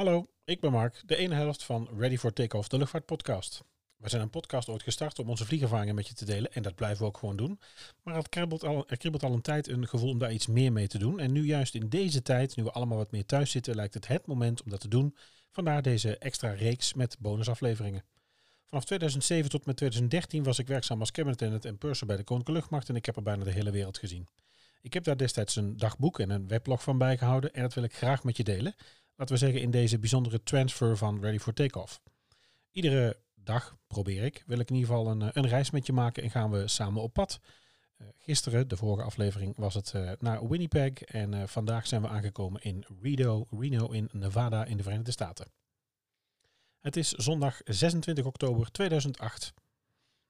Hallo, ik ben Mark, de ene helft van Ready for Takeoff, de luchtvaartpodcast. We zijn een podcast ooit gestart om onze vliegervaringen met je te delen en dat blijven we ook gewoon doen. Maar het kribbelt al, er kribbelt al een tijd een gevoel om daar iets meer mee te doen. En nu juist in deze tijd, nu we allemaal wat meer thuis zitten, lijkt het het moment om dat te doen. Vandaar deze extra reeks met bonusafleveringen. Vanaf 2007 tot met 2013 was ik werkzaam als cabinet en purser bij de Koninklijke Luchtmacht en ik heb er bijna de hele wereld gezien. Ik heb daar destijds een dagboek en een weblog van bijgehouden en dat wil ik graag met je delen laten we zeggen, in deze bijzondere transfer van Ready for Takeoff. Iedere dag probeer ik, wil ik in ieder geval een, eh, een reis met je maken en gaan we samen op pad. Uh, gisteren, de vorige aflevering, was het uh, naar Winnipeg en vandaag zijn we aangekomen in Reno, Reno in Nevada in de Verenigde Staten. Het is zondag 26 oktober 2008.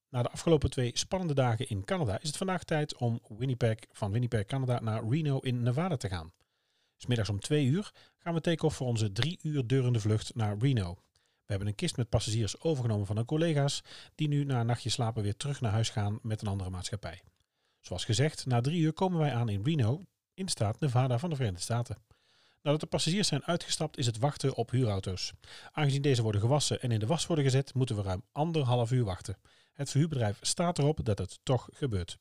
Na de afgelopen twee spannende dagen in Canada is het vandaag tijd om Winnipeg, van Winnipeg, Canada naar Reno in Nevada te gaan. Middags om twee uur gaan we take-off voor onze drie uur durende vlucht naar Reno. We hebben een kist met passagiers overgenomen van een collega's die nu na een nachtje slapen weer terug naar huis gaan met een andere maatschappij. Zoals gezegd, na drie uur komen wij aan in Reno, in de staat Nevada van de Verenigde Staten. Nadat de passagiers zijn uitgestapt is het wachten op huurauto's. Aangezien deze worden gewassen en in de was worden gezet, moeten we ruim anderhalf uur wachten. Het verhuurbedrijf staat erop dat het toch gebeurt.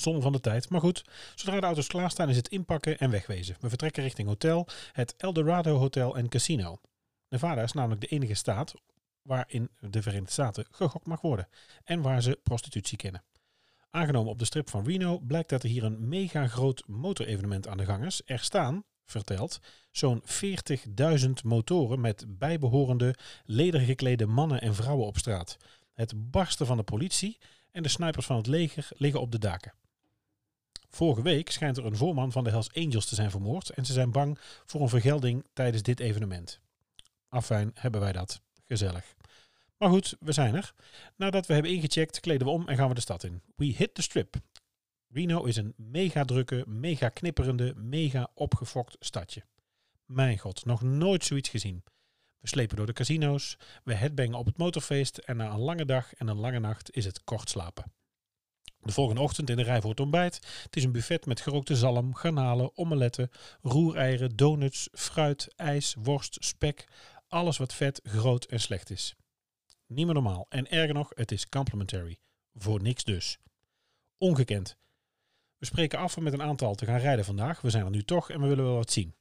Zon van de tijd. Maar goed, zodra de auto's klaarstaan is het inpakken en wegwezen. We vertrekken richting hotel, het Eldorado Hotel en Casino. Nevada is namelijk de enige staat waarin de Verenigde Staten gegokt mag worden en waar ze prostitutie kennen. Aangenomen op de strip van Reno blijkt dat er hier een mega groot motorevenement aan de gang is. Er staan, verteld, zo'n 40.000 motoren met bijbehorende ledergeklede mannen en vrouwen op straat. Het barsten van de politie en de snipers van het leger liggen op de daken. Vorige week schijnt er een voorman van de Hells Angels te zijn vermoord en ze zijn bang voor een vergelding tijdens dit evenement. Afijn hebben wij dat. Gezellig. Maar goed, we zijn er. Nadat we hebben ingecheckt, kleden we om en gaan we de stad in. We hit the strip. Reno is een mega drukke, mega knipperende, mega opgefokt stadje. Mijn god, nog nooit zoiets gezien. We slepen door de casino's, we headbangen op het motorfeest en na een lange dag en een lange nacht is het kort slapen. De volgende ochtend in de rij voor het ontbijt. Het is een buffet met gerookte zalm, garnalen, omeletten, roereieren, donuts, fruit, ijs, worst, spek. Alles wat vet, groot en slecht is. Niet normaal. En erger nog, het is complimentary. Voor niks dus. Ongekend. We spreken af om met een aantal te gaan rijden vandaag. We zijn er nu toch en we willen wel wat zien.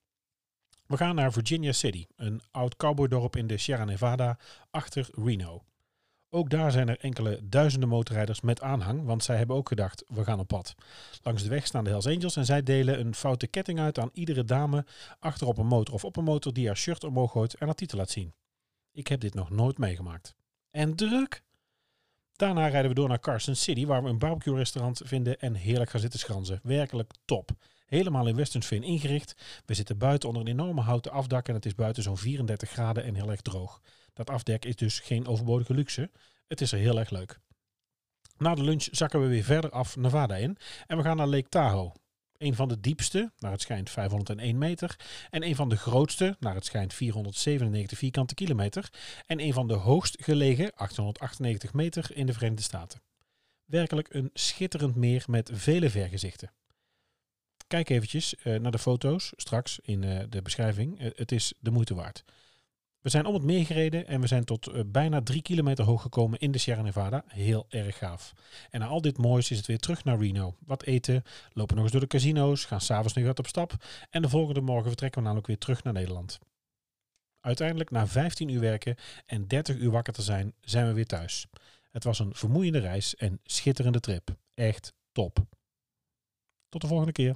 We gaan naar Virginia City, een oud cowboydorp in de Sierra Nevada achter Reno. Ook daar zijn er enkele duizenden motorrijders met aanhang, want zij hebben ook gedacht, we gaan op pad. Langs de weg staan de Hells Angels en zij delen een foute ketting uit aan iedere dame achter op een motor of op een motor die haar shirt omhoog gooit en haar titel laat zien. Ik heb dit nog nooit meegemaakt. En druk! Daarna rijden we door naar Carson City, waar we een barbecue restaurant vinden en heerlijk gaan zitten schranzen. Werkelijk top. Helemaal in Western Fin ingericht. We zitten buiten onder een enorme houten afdak en het is buiten zo'n 34 graden en heel erg droog. Dat afdek is dus geen overbodige luxe. Het is er heel erg leuk. Na de lunch zakken we weer verder af Nevada in en we gaan naar Lake Tahoe. Een van de diepste, naar het schijnt 501 meter. En een van de grootste, naar het schijnt 497 vierkante kilometer. En een van de hoogst gelegen, 898 meter, in de Verenigde Staten. Werkelijk een schitterend meer met vele vergezichten. Kijk eventjes uh, naar de foto's straks in uh, de beschrijving. Uh, het is de moeite waard. We zijn om het meer gereden en we zijn tot uh, bijna drie kilometer hoog gekomen in de Sierra Nevada. Heel erg gaaf. En na al dit moois is het weer terug naar Reno. Wat eten, lopen nog eens door de casino's, gaan s'avonds nog wat op stap. En de volgende morgen vertrekken we namelijk weer terug naar Nederland. Uiteindelijk, na 15 uur werken en 30 uur wakker te zijn, zijn we weer thuis. Het was een vermoeiende reis en schitterende trip. Echt top. Tot de volgende keer.